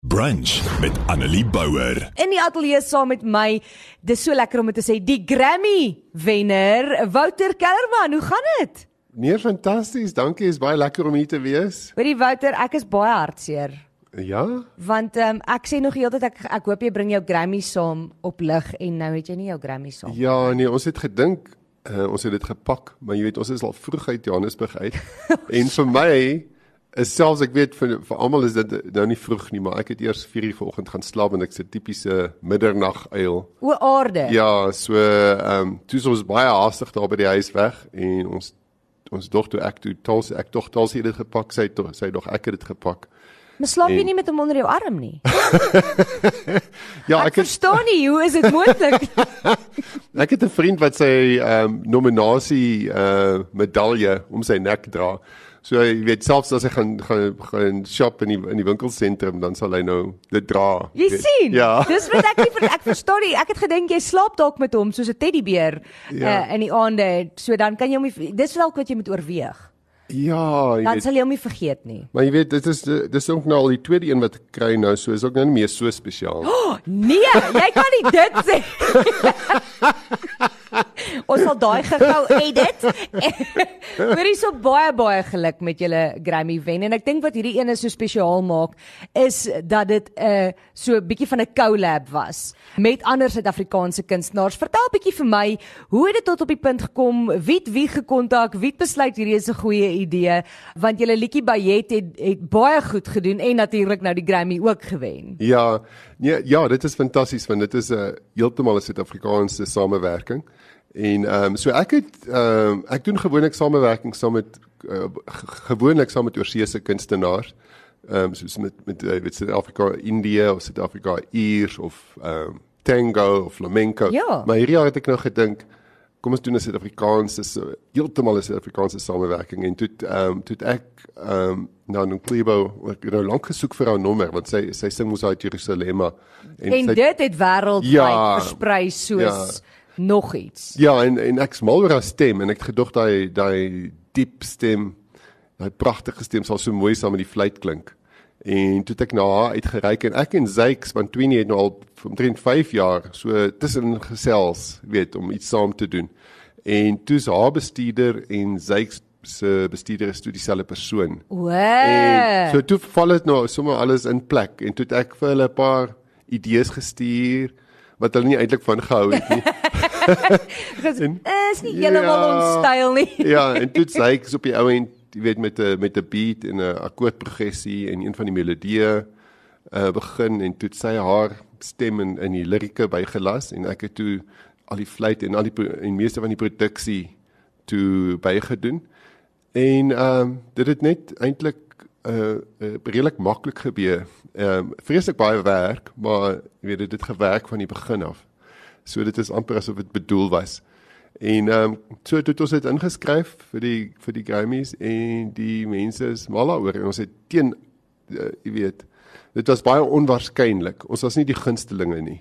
Brunch met Annelie Bouwer. In die ateljee saam met my, dis so lekker om dit te sê, die Grammy wenner, Wouter Kellerman. Hoe gaan dit? Nee, fantasties. Dankie. Is baie lekker om hier te wees. Hoorie Wouter, ek is baie hartseer. Ja? Want ehm um, ek sê nog heeltyd ek ek hoop jy bring jou Grammy saam op lig en nou het jy nie jou Grammy saam. Ja, nee, ons het gedink uh, ons het dit gepak, maar jy weet ons is al vroeg uit Johannesburg uit. en vir my is selfs ek weet vir vir almal is dit nou nie vroeg nie, maar ek het eers 4 uur vanoggend gaan slaap en ek se tipiese middernag uil. O aarde. Ja, so ehm um, toe ons baie haastig daar by die huis weg en ons ons dogter ek toe tals ek tog tals het dit gepak, sy tog sy dog ek het dit gepak. Maar slaap jy En- nie met hom onder jou arm nie? Ja, Ek, ek het verstaan nie, hoe is dit moontlik? Ek het 'n vriend wat sy ehm um, nominasie uh medalje om sy nek dra. So jy weet selfs as hy gaan gaan gaan shop in die in die winkelsentrum dan sal hy nou dit dra. Jy Weet- sien? Ja. Dis wat ek nie ek verstaan nie. Ek het gedink jy slaap dalk met hom soos 'n teddybeer Ja. uh, in die aande. So dan kan jy hom dis dalk wat jy moet oorweeg. Ja, jy Dan weet. sal jy hom nie vergeet nie. Maar jy weet dit is dis ook nou al die tweede een wat ek kry nou, so is ook nou nie meer so spesiaal. Nee, jy kan nie dit sê. Ons sal daai gou edit. Hoorie so baie baie geluk met julle Grammy wen en ek dink wat hierdie ene so spesiaal maak is dat dit 'n uh, so 'n bietjie van 'n collab was met ander Suid-Afrikaanse kunstenaars. Vertel bietjie vir my, hoe het dit tot op die punt gekom? Wie het wie gekontak? Wie het besluit hierdie is 'n goeie idee? Want julle liedjie Bayet het het baie goed gedoen en natuurlik nou die Grammy ook gewen. Ja, nee, ja, dit is fantasties want dit is 'n uh, heeltemal 'n Suid-Afrikaanse samewerking. En ehm um, so ek het ehm um, ek doen gewoonlik samewerking saam met uh, gewoonlik saam met oorseese kunstenaars. Ehm um, soos met met uh, weet Suid-Afrika, Indië of Suid-Afrika Iers of ehm um, tango of flamenco. Ja. Maar hierdie jaar het ek nou gedink kom ons doen 'n Suid-Afrikaanse heeltemal 'n Suid-Afrikaanse samewerking en toe ehm um, toe ek ehm um, nou in Klebo ek het nou lank gesoek vir haar nommer want sy sy sing mos uit Jerusalem en, En sy, dit het wêreldwyd Ja. versprei soos nog iets. Ja, en en ek smal oor haar stem en ek het gedog daai daai diep stem, daai pragtige stem sal so mooi saam met die fluit klink. En toe het ek na haar uitgereik en ek en Zykes want Tweenie het nou al omtrent 5 jaar so tussen gesels, weet, om iets saam te doen. En toe's haar bestuurder en Zykes se bestuurder is toe dieselfde persoon. O. En so toe val dit nou sommer alles in plek en toe het ek vir hulle 'n paar idees gestuur wat hulle nie eintlik van gehou het nie. en, is nie heeltemal Ja. ons styl nie. ja, en toe sê ek op die ou end, jy weet met 'n met 'n beat en 'n akkoordprogressie en een van die melodieë uh begin en toe sy haar stem in in die lirieke bygelas en ek het toe al die fluit en al die en meeste van die produksie toe bygedoen. En ehm um, dit het net eintlik uh, uh redelik maklik gebeur. Ehm um, vreeslik baie werk, maar jy weet dit het gewerk van die begin af. So dit is amper asof dit bedoel was. En ehm um, so het ons dit ingeskryf vir die vir die Grammys en die mense is mal daaroor en ons het teen uh, jy weet dit was baie onwaarskynlik. Ons was nie die gunstelinge nie.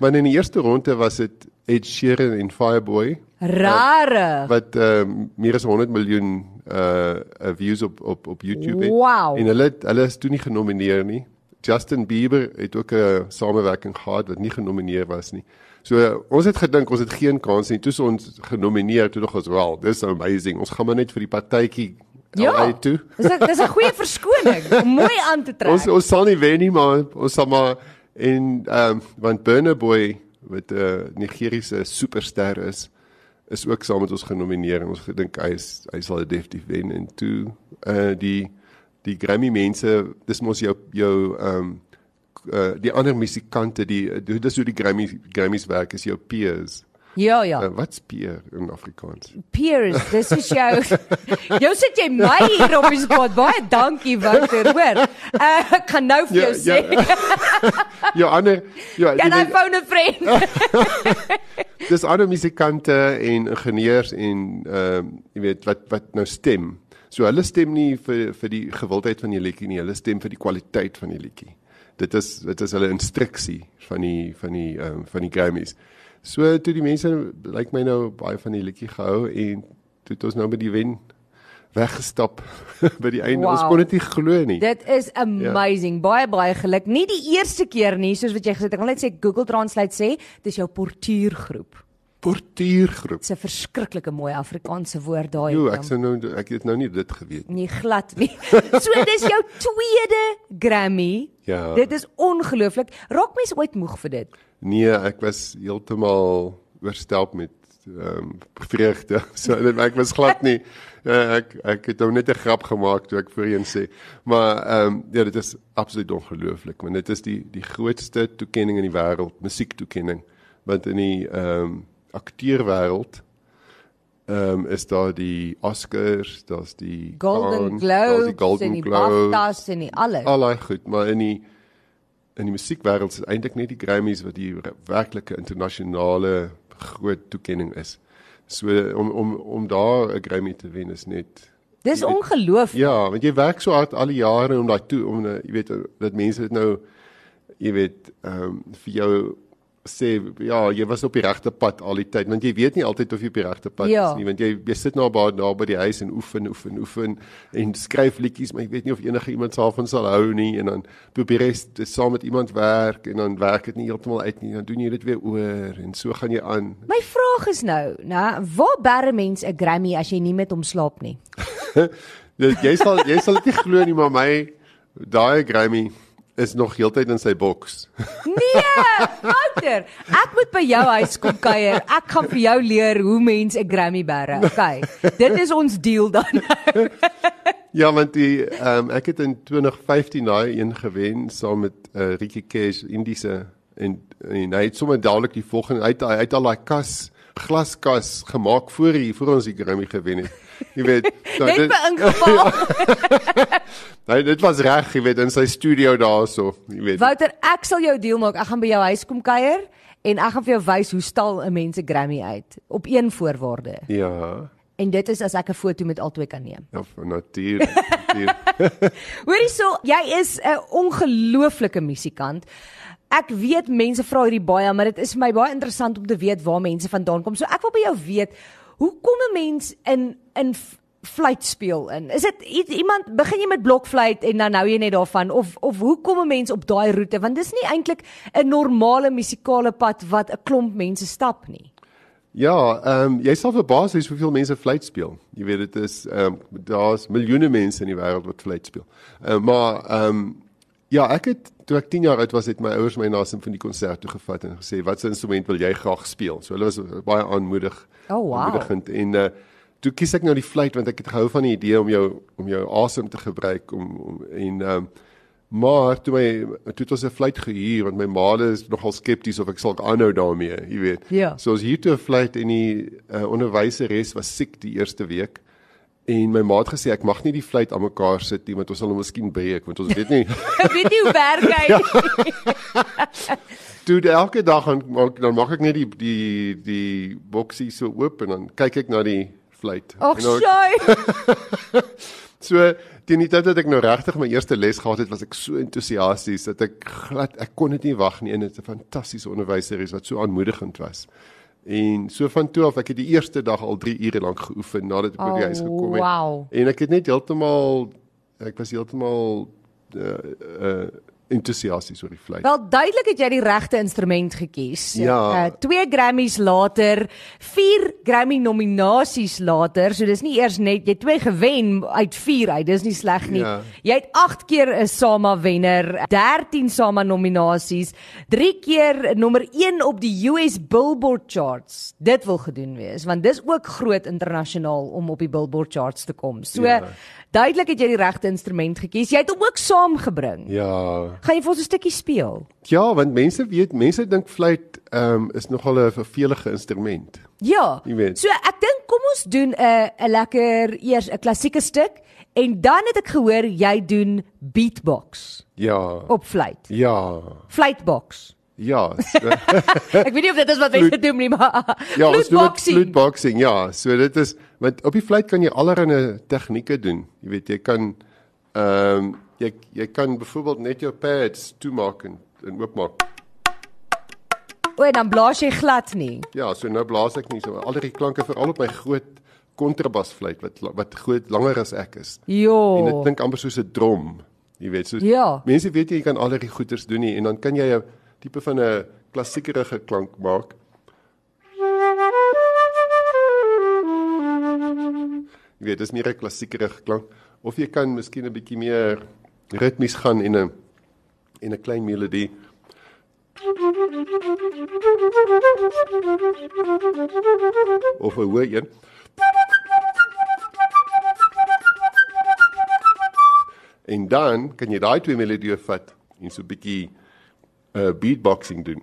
Maar in die eerste ronde was dit Ed Sheeran en Fireboy Rare. wat ehm um, meer as 100 miljoen uh views op op op YouTube het. Wow. En hulle hulle is toe nie genomineer nie. Justin Bieber het ook 'n samewerking gehad wat nie genomineer was nie. So uh, ons het gedink ons het geen kans nie. Toe is ons genomineer toe nog as wel. Dis amazing. Ons gaan maar net vir die partytjie Ja. Dis 'n dis 'n goeie verskoning om mooi aan te trek. Ons ons sal nie wen nie maar ons sal maar en ehm um, want Burna Boy wat 'n uh, Nigeriese superster is is ook saam met ons genomineer en ons gedink hy is hy sal dit definitief wen en toe uh die die Grammy mense dis mos jou jou ehm um, uh, die ander musikante die dis hoe die Grammy Grammys werk is jou peers. Ja, ja. Uh, wat's peer in Afrikaans? Peers, dis is jou. jou sit jy my hier op die spot. Baie dankie Wouter, hoor. Uh, ek gaan nou vir jou sê. jou ander ja, Can I phone a friend? dis ander musikante en ingenieurs en ehm um, jy weet wat wat nou stem. So hulle stem nie vir vir die gewildheid van die liedjie nie, hulle stem vir die kwaliteit van die liedjie. Dit is dit is hulle instruksie van die van die ehm um, van die Grammys. So toe die mense lyk like my nou baie van die liedjie gehou en toe het ons nou met die wen weggestap by die einde. Wow. Ons kon dit nie glo nie. Dit is amazing. Ja. Baie baie geluk. Nie die eerste keer nie, soos wat jy gesê het. Ek wil net sê Google Translate sê dis jou portuïergroep. Portuïergroep. Dit's 'n verskriklike mooi Afrikaanse woord daai. Jo, ek sou nou ek het nou nie dit geweet nie. Nee, glad nie. So dis jou tweede Grammy. Ja. Dit is ongelooflik. Raak mens ooit moeg vir dit? Nee, ek was heeltemal oorstelp met ehm um, vreugde. So ek was glad nie uh, ek ek het nou net 'n grap gemaak toe ek voorheen sê. Maar ehm um, ja, dit is absoluut ongelooflik, want dit is die die grootste toekenning in die wêreld, musiektoekenning. Want in die ehm um, akteurwêreld ehm um, is daar die Oscars, daar's die Golden Cannes, Globes die Golden en die Globes, BAFTAs en die alles. al daai goed, maar in die in die musiekwêreld is eintlik net die Grammys wat die werklike internasionale groot toekenning is. So om om om daar 'n Grammy te wen is net Dis ongelooflik. Ja, want jy werk so hard al die jare om daai toe om uh, jy weet dat mense dit nou jy weet ehm um, vir jou sê ja, jy was op die regte pad al die tyd want jy weet nie altyd of jy op die regte pad Ja. is nie want jy jy sit nou daar daar by die huis en oefen oefen oefen en skryf liedjies maar jy weet nie of enige iemand daarvan sal hou nie en dan probeer jy saam met iemand werk en dan werk dit nie heeltemal uit nie dan doen jy dit weer oor en so gaan jy aan. My vraag is nou, nou, waar bære mens 'n Grammy as jy nie met hom slaap nie? Jy sal jy sal dit nie glo nie maar my daai Grammy is nog heeltyd in sy boks. Nee, Wouter, ek moet by jou huis kom kuier. Ek gaan vir jou leer hoe mens 'n Grammy bære. Okay. Dit is ons deal dan. Ja, want die ehm um, ek het in 2015 daai een gewen saam met uh, Ricky Cash Indiese en en hy het sommer dadelik die volgende hy het, hy het al daai kas glaskas gemaak voor hy voor ons die Grammy gewen het. Jy weet, nou, Net by ingeval. Nee, dit was reg, jy weet, in sy studio daarso, jy weet. Wouter, ek sal jou deal maak. Ek gaan by jou huis kom kuier en ek gaan vir jou wys hoe stal 'n mens 'n Grammy uit op een voorwaarde. Ja, En dit is as ek 'n foto met albei kan neem. ja, van natuur. natuur. Hoorie so, jy is 'n ongelooflike musikant. Ek weet mense vra hierdie baie, maar dit is vir my baie interessant om te weet waar mense vandaan kom. So ek wil by jou weet, hoe kom 'n mens in in fluit speel in? Is dit iemand begin jy met blokfluit en dan hou jy net daarvan of of hoe kom 'n mens op daai roete? Want dis nie eintlik 'n normale musikale pad wat 'n klomp mense stap nie. Ja, ehm um, jy sal verbaas wees hoeveel mense fluit speel. Jy weet dit is ehm um, daar's miljoene mense in die wêreld wat fluit speel. Uh, maar ehm um, ja, ek het toe ek 10 jaar oud was, het my ouers my na 'n simfoniekonsert toe gevat en gesê, "Wat 'n instrument wil jy graag speel?" So hulle was baie aanmoedig. Oh, wow. aanmoedigend en uh toe kies ek nou die fluit want ek het gehou van die idee om jou om jou asem te gebruik om, om en ehm um, maar toe my toe het ons 'n fluit gehuur want my ma is nogal skepties of ek sal aanhou daarmee, jy weet. Ja. So ons hier toe 'n fluit en die uh, onderwyseres was siek die eerste week. En my ma het gesê ek mag nie die fluit aan mekaar sit nie want ons sal hom miskien breek want ons weet nie. Ek weet nie hoe werk hy nie. Toe elke dag dan maak dan maak ek net die die die boksie so oop en dan kyk ek na die fluit. Ag, sjoe. So teen die tyd dat ek nou regtig my eerste les gehad het, was ek so entoesiasties dat ek glad ek kon dit nie wag nie en dit is 'n fantastiese onderwyser wat so aanmoedigend was. En so van toe af ek het die eerste dag al 3 ure lank geoefen nadat ek by die Oh, huis gekom het. wow. En ek het net heeltemal ek was heeltemal uh, uh entoesiasties oor die fluit. Wel duidelik het jy die regte instrument gekies. Ja. Uh, twee Grammys later, vier Grammy nominasies later, so dis nie eers net jy twee gewen uit 4 uit. Dis nie sleg nie. Ja. Jy het 8 keer 'n SAMA wenner, 13 SAMA nominasies, 3 keer nommer 1 op die US Billboard charts. Dit wil gedoen wees want dis ook groot internasionaal om op die Billboard charts te kom. So Ja. duidelik het jy die regte instrument gekies. Jy het hom ook saamgebring. Ja. Gaan jy vir ons 'n stukkie speel? Ja, want mense weet, mense dink fluit ehm um, is nogal 'n vervelige instrument. Ja. So ek dink kom ons doen 'n 'n lekker eers 'n klassieke stuk en dan het ek gehoor jy doen beatbox Ja. op fluit. Ja. Fluitbox. Ja. So, Ek weet nie of dit is wat mense doen nie, maar Ja, ons doen fluitboxing, ja. So dit is want op die fluit kan jy allerlei tegnieke doen. Jy weet jy kan ehm um, jy jy kan byvoorbeeld net jou pads toemaak en, en oopmaak. O, en dan blaas jy glad nie. Ja, so nou blaas ek nie so al die klanke veral op my groot kontrabasfluit wat wat groot langer as ek is. En Jo. dit klink amper soos 'n drom. Jy weet, soos Ja. mense weet jy, jy kan al hierdie goeters doen nie en dan kan jy 'n tipe van 'n klassiekerige klank maak. Jy weet, dis meer 'n klassiekerige klank of jy kan miskien 'n bietjie meer ritmies gaan en 'n en 'n klein melodie. Of 'n hoë een. En dan kan jy daai twee melodieë vat en so 'n bietjie uh beatboxing doen.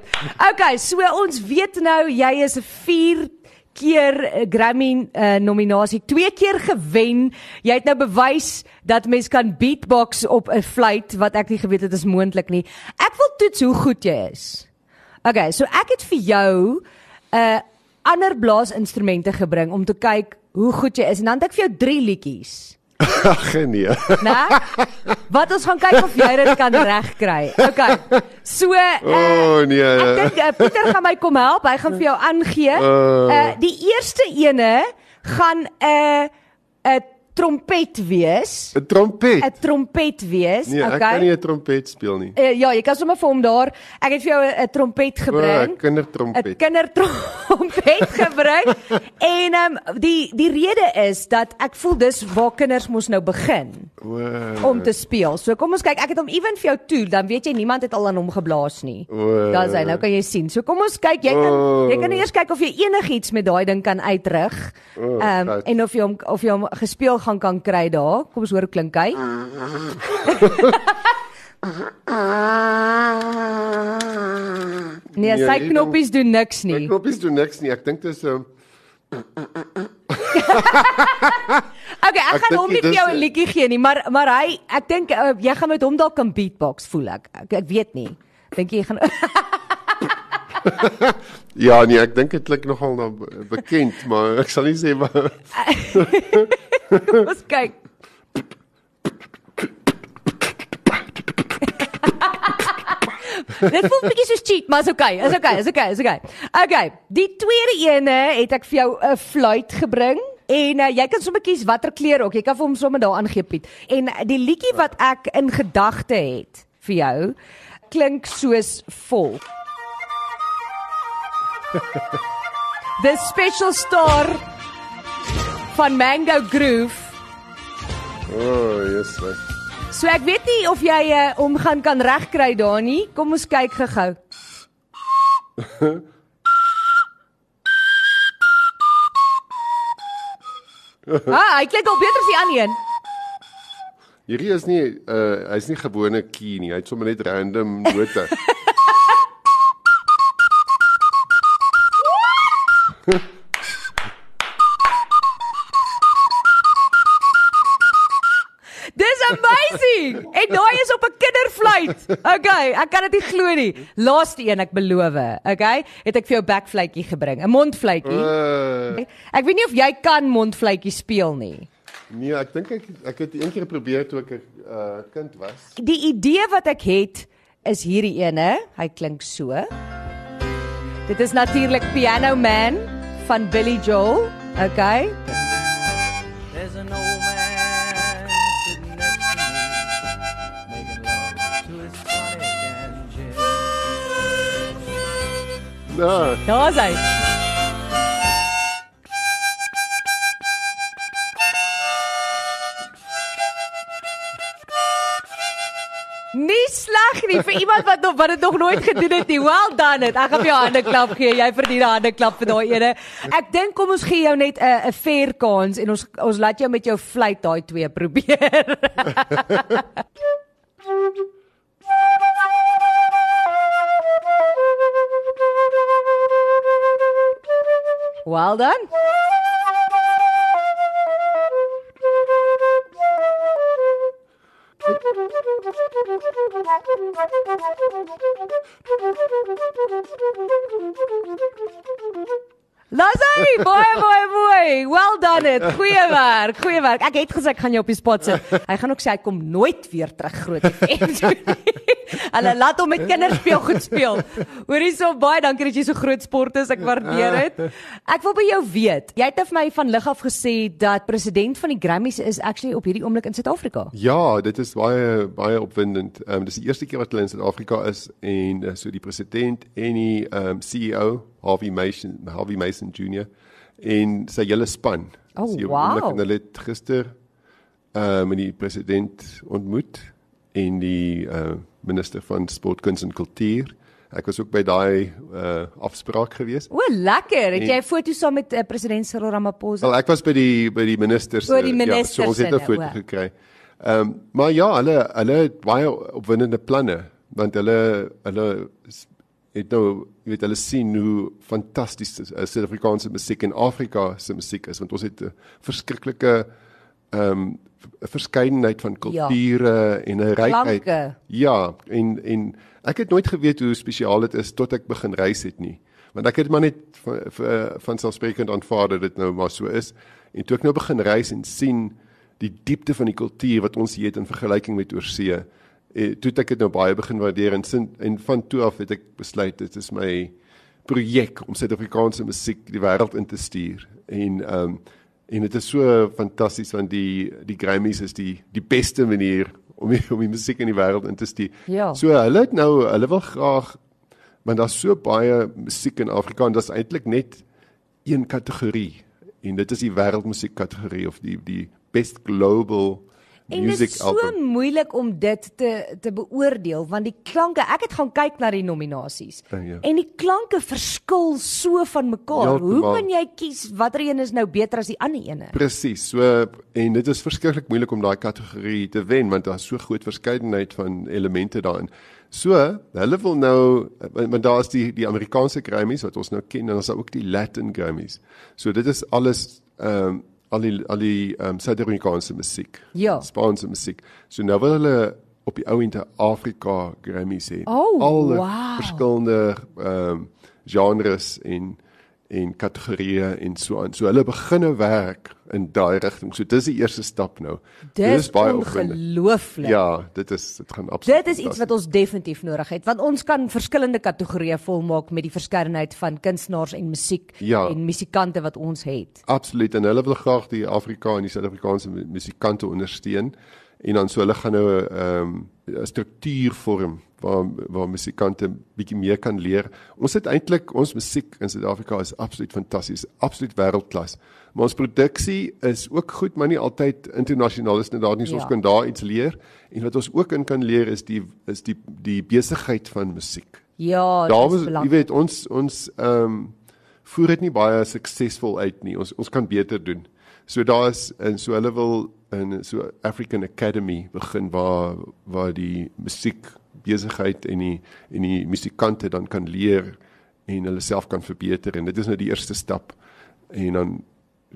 done it. Okay, so ons weet nou jy is 'n 4 keer eh, Grammy uh, nominasie, twee keer gewen. Jy het nou bewys dat mens kan beatbox op 'n fluit wat ek nie geweet het is moontlik nie. Ek wil toets hoe goed jy is. Okay, so ek het vir jou 'n uh, ander blaasinstrumente gebring om te kyk hoe goed jy is en dan het ek vir jou 3 liedjies. Ag nee. Né? Wat ons gaan kyk of jy dit kan regkry. Okay. So uh, O oh, nee. Ek dink uh, Pieter gaan my kom help. Hy gaan vir jou aangee. Uh die eerste ene gaan 'n uh, 'n trompet wees. 'n trompet. 'n Trompet wees, Nee, ek okay? kan nie 'n trompet speel nie. Uh, ja, jy kan sommer vir hom daar. Ek het vir jou 'n trompet O, 'n gebring. 'n kindertrompet. kindertrompet gebring. en um, die die rede is dat ek voel dis waar kinders mos nou begin O. om te speel. So kom ons kyk, ek het hom ewen vir jou toe, dan weet jy niemand het al aan hom geblaas nie. O. Daar's hy, nou kan jy sien. So kom ons kyk, jy kan jy kan eers kyk of jy enigiets met daai ding kan uitrig. Ehm um, goed. en of jy hom of jy hom gespeel gaan kan kry daar. Kom ons hoor hoe klink hy. Nee, sy knoppies doen niks nie. knoppies doen niks nie. Ek dink dis 'n Okay, ek Ek gaan dink hom nie vir jou 'n liedjie gee nie, maar maar hy, ek dink uh, jy gaan met hom dalk kan beatbox voel ek. Ek, ek weet nie. Dink jy gaan Ja, nee, ek dink dit klink nogal na be- bekend, maar ek sal nie sê maar ons kyk. Dit voel bietjie soos cheat, maar is okay. Is okay, is okay, is okay. Okay, die tweede ene het ek vir jou 'n fluit gebring. En uh, jy kan sommer kies watter kleur ook. Jy kan vir hom sommer daar aangee Piet. En uh, die liedjie wat ek in gedagte het vir jou klink soos vol. The Special Star van Mango Groove. O, oh, yes. Right. So ek weet nie of jy uh, hom gaan kan regkry daar nie. Kom ons kyk gou-gou. ah, hy klink al beter as die ander een. Hierdie is nie uh hy's nie gewone key nie. Hy't sommer net random note. Okay, ek kan dit nie glo nie. Laaste een, ek beloof. Okay, het ek vir jou backfluitjie gebring, 'n mondfluitjie. Uh Ek weet nie of jy kan mondfluitjie speel nie. nee, ek dink ek ek het een keer probeer toe ek 'n uh, kind was. Die idee wat ek het is hierdie ene. Hy klink so. Dit is natuurlik Piano Man van Billy Joel. Okay. Nou, Daar's hy. Nie sleg nie vir iemand wat nog wat dit nog nooit gedoen het nie. Well done it. Ek gaan vir jou hande klap gee. Jy verdien 'n hande klap vir daai ene. Ek dink kom ons gee jou net 'n 'n fair kans en ons ons laat jou met jou fluit daai twee probeer. Well done. Lassai, baie baie mooi. Well done it. Goeie werk. Goeie werk. Ek het gesê ek gaan jou op die spot sit. Hy gaan ook sê hy kom nooit weer terug groot FM. Hulle laat hom met kinders speel goed speel. Hoorie so baie dankie dat jy so groot sport is. Ek waardeer dit. Ek wil by jou weet. Jy het vir my van lig af gesê dat president van die Grammys is actually op hierdie oomblik in Suid-Afrika. Ja, dit is baie baie opwindend. Ehm um, dis die eerste keer wat hulle in Suid-Afrika is en uh, so die president en die ehm um, CEO Harvey Mason Harvey Mason Jr. en sy hele span. Oh, die wow. En hulle het gister ehm um, die president ontmoet en die uh, minister van sport, kuns en kultuur. Ek was ook by daai uh, afspraak gewees. O, lekker. Het En- jy 'n foto saam met uh, president Cyril Ramaphosa? Wel, ek was by die by die ministers. O, die eh, ministers Ja, so ons het 'n foto o. gekry. Ehm um, maar ja, hulle hulle het baie opwindende planne want hulle hulle het nou jy weet hulle sien hoe fantasties uh, Suid-Afrikaanse musiek en Afrika se musiek is want ons het 'n verskriklike ehm um, verskeidenheid van kulture en 'n rykheid. Klanke. Ja, en en ek het nooit geweet hoe spesiaal dit is tot ek begin reis het nie. Want ek het maar net van van- van selfsprekend aanvaar dat dit nou maar so is. En toe ek nou begin reis en sien die diepte van die kultuur wat ons hier het in vergelyking met oorsee, eh, toe ek dit nou baie begin waardeer en sin en van toe af het ek besluit dit is my projek om Suid-Afrikaanse musiek die wêreld in te stuur. En ehm um, en dit is so fantasties want die die Grammys is die die beste manier om die, om die musiek in die wêreld in te stuur. Ja. So hulle het nou hulle wil graag want daar's so baie musiek in Afrika en dit is eintlik net een kategorie en dit is die wêreldmusiek kategorie of die die best global En dit is so album. moeilik om dit te te beoordeel want die klanke, ek het gaan kyk na die nominasies. Ja, ja. En die klanke verskil so van mekaar. Hoe Heeltemal. kan jy kies watter een is nou beter as die ander ene? Presies. So en dit is verskriklik moeilik om daai kategorie te wen want daar's so groot verskeidenheid van elemente daarin. So, hulle wil nou want daar's die die Amerikaanse Grammys wat ons nou ken en dan is daar ook die Latin Grammys. So dit is alles ehm um, al die al die ehm um, Suid-Afrikaanse musiek. Ja. Spaanse musiek. So nou wil hulle op die ou end 'n Afrika Grammys hê. Oh, Al die wow. verskillende ehm um, genres en en kategorieë en so aan. So hulle beginne werk in daai rigting. So dis die eerste stap nou. Dis opwindend. ongelooflik. Ja, dit is dit gaan absoluut. Dit is iets wat ons definitief nodig het want ons kan verskillende kategorieë volmaak met die verskeidenheid van kunstenaars en musiek Ja. en musikante wat ons het. Absoluut en hulle wil graag die Afrika en die Suid-Afrikaanse mu- musikante ondersteun en dan so hulle gaan nou 'n um, struktuur vorm waar waar musikante bietjie meer kan leer. Ons het eintlik ons musiek in Suid-Afrika is absoluut fantasties, absoluut wêreldklas. Maar ons produksie is ook goed, maar nie altyd internasionaal is inderdaad nie. So Ja. ons kan daar iets leer en wat ons ook in kan leer is die is die die besigheid van musiek. Ja, Daar dit is was jy belangrik. weet ons ons ehm um, voer dit nie baie suksesvol uit nie. Ons ons kan beter doen. So daar's en so hulle wil in so African Academy begin waar waar die musiek besigheid en die en die musikante dan kan leer en hulle self kan verbeter en dit is nou die eerste stap. En dan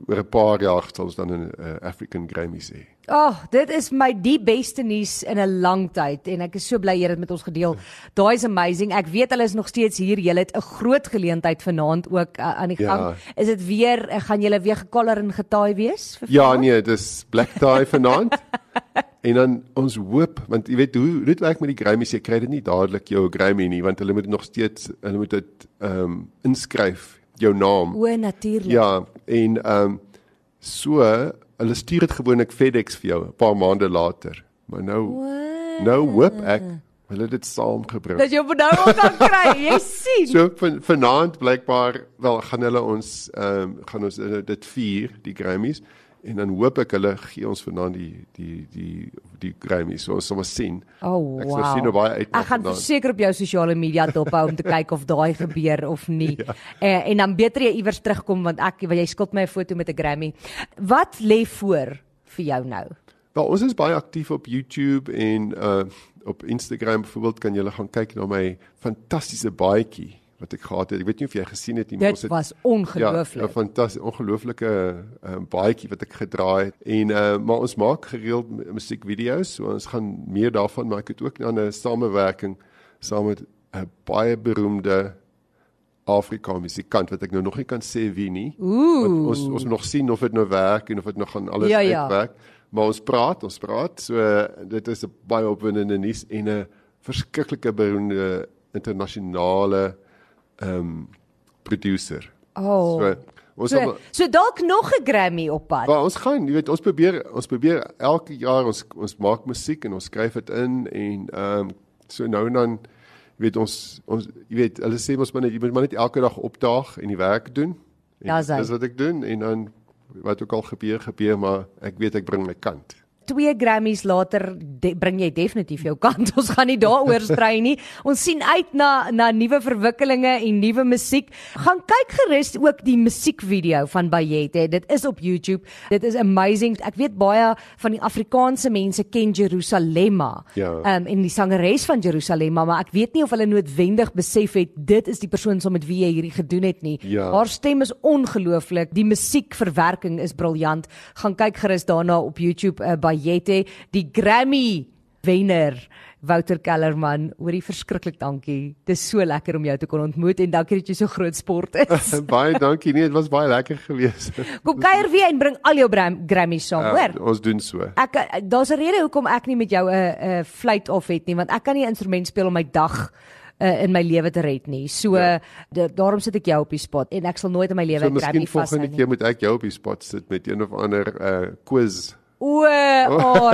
oor 'n paar jaar sal ons dan 'n uh, African Grammy sê. Ag, oh, dit is my die beste nuus in 'n lang tyd en ek is so bly jy het dit met ons gedeel. Daai is amazing. Ek weet hulle is nog steeds hier. Julle het 'n groot geleentheid vanaand ook uh, aan die Ja. gang. Is dit weer uh, gaan julle weer gekolor en getaai wees vir Ja, vanaand? nee, dis Black Tie vanaand. en dan ons hoop want jy weet hoe dit werk met die Grammys, jy kry dit nie dadelik jou Grammy nie want hulle moet nog steeds hulle moet dit ehm um, inskryf jou naam. O, natuurlik. Ja, en ehm um, so hulle stuur dit gewoonlik FedEx vir jou 'n paar maande later. Maar nou O. nou hoop ek hulle dit saamgebring. Dat jy nou al kan kry. Jy sien. So van vanaand blykbaar wel gaan hulle ons ehm um, gaan ons dit vier die Grammys En dan hoop ek hulle gee ons vanaand die die die die Grammy. So ons sal maar sien. Oh, Ek sal sien hoe wow. baie uit Ek gaan verseker op jou sosiale media dophou om te kyk of daai gebeur of nie. ja. uh, en dan beter jy iewers terugkom want ek want jy skuld my 'n foto met 'n Grammy. Wat lê voor vir jou nou? Wel, ons is baie aktief op YouTube en uh op Instagram byvoorbeeld kan jy gaan kyk na my fantastiese baadjie wat ek gehad het. Ek weet nie of jy gesien het nie, maar ons Dit het was Ja, ongelooflik. 'n fantastiese ongelooflike uh, baadjie wat ek gedraai het. En uh maar ons maak gereeld mu- musiekvideo's, so ons gaan meer daarvan maak. Ek het ook 'n samewerking saam met 'n baie beroemde Afrika musikant wat ek nou nog nie kan sê wie nie. Ooh. Want ons ons moet nog sien of dit nou werk en of dit nog gaan alles Ja, ja. uitwerk. Maar ons praat, ons praat. So uh, dit is 'n baie opwindende nuus en 'n verskriklike beroemde internasionale ehm um, producer. Oh. So ons So, sal so dalk nog 'n Grammy op pad. Maar ons gaan, jy weet, ons probeer ons probeer elke jaar ons ons maak musiek en ons skryf dit in en ehm um, so nou en dan jy weet ons ons jy weet hulle sê ons moet net jy moet maar net elke dag opdaag en die werk doen. En dis wat ek doen en dan wat ook al gebeur gebeur maar ek weet ek bring my kant. Twee Grammys later de, bring jy definitief jou kant. Ons gaan nie daaroor strei nie. Ons sien uit na na nuwe verwikkelinge en nuwe musiek. Gaan kyk gerus ook die musiekvideo van Bayette. Dit is op YouTube. Dit is amazing. Ek weet baie van die Afrikaanse mense ken Jerusalemma. Ja. Um en die sangeres van Jerusalemma, maar ek weet nie of hulle noodwendig besef het dit is die persoon saam met wie jy hierdie gedoen het nie. Ja. Haar stem is ongelooflik. Die musiekverwerking is briljant. Gaan kyk gerus daarna op YouTube uh, by Jette, die Grammy wenner. Wouter Kellerman, hoorie verskriklik dankie. Dis so lekker om jou te kon ontmoet en dankie dat jy so groot sport is. baie dankie. Nee, dit was baie lekker geweest. Kom kuier weer en bring al jou Grammys saam, hoor. Ja, ons doen so. Ek daar's 'n rede hoekom ek nie met jou 'n 'n fluit of het nie, want ek kan nie 'n instrument speel om my dag uh, in my lewe te red nie. So Ja. ja. daarom sit ek jou op die spot en ek sal nooit in my lewe So 'n miskien Grammy vashou volgende nie. keer moet ek jou op die spot sit met een of ander uh quiz. O, oh,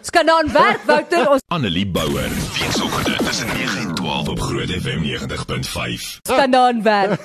skanaan werk Wouter, ons Annelie Bouwer. Weekoggend tussen 9 en 12 op Groot FM 90.5. skanaan werk.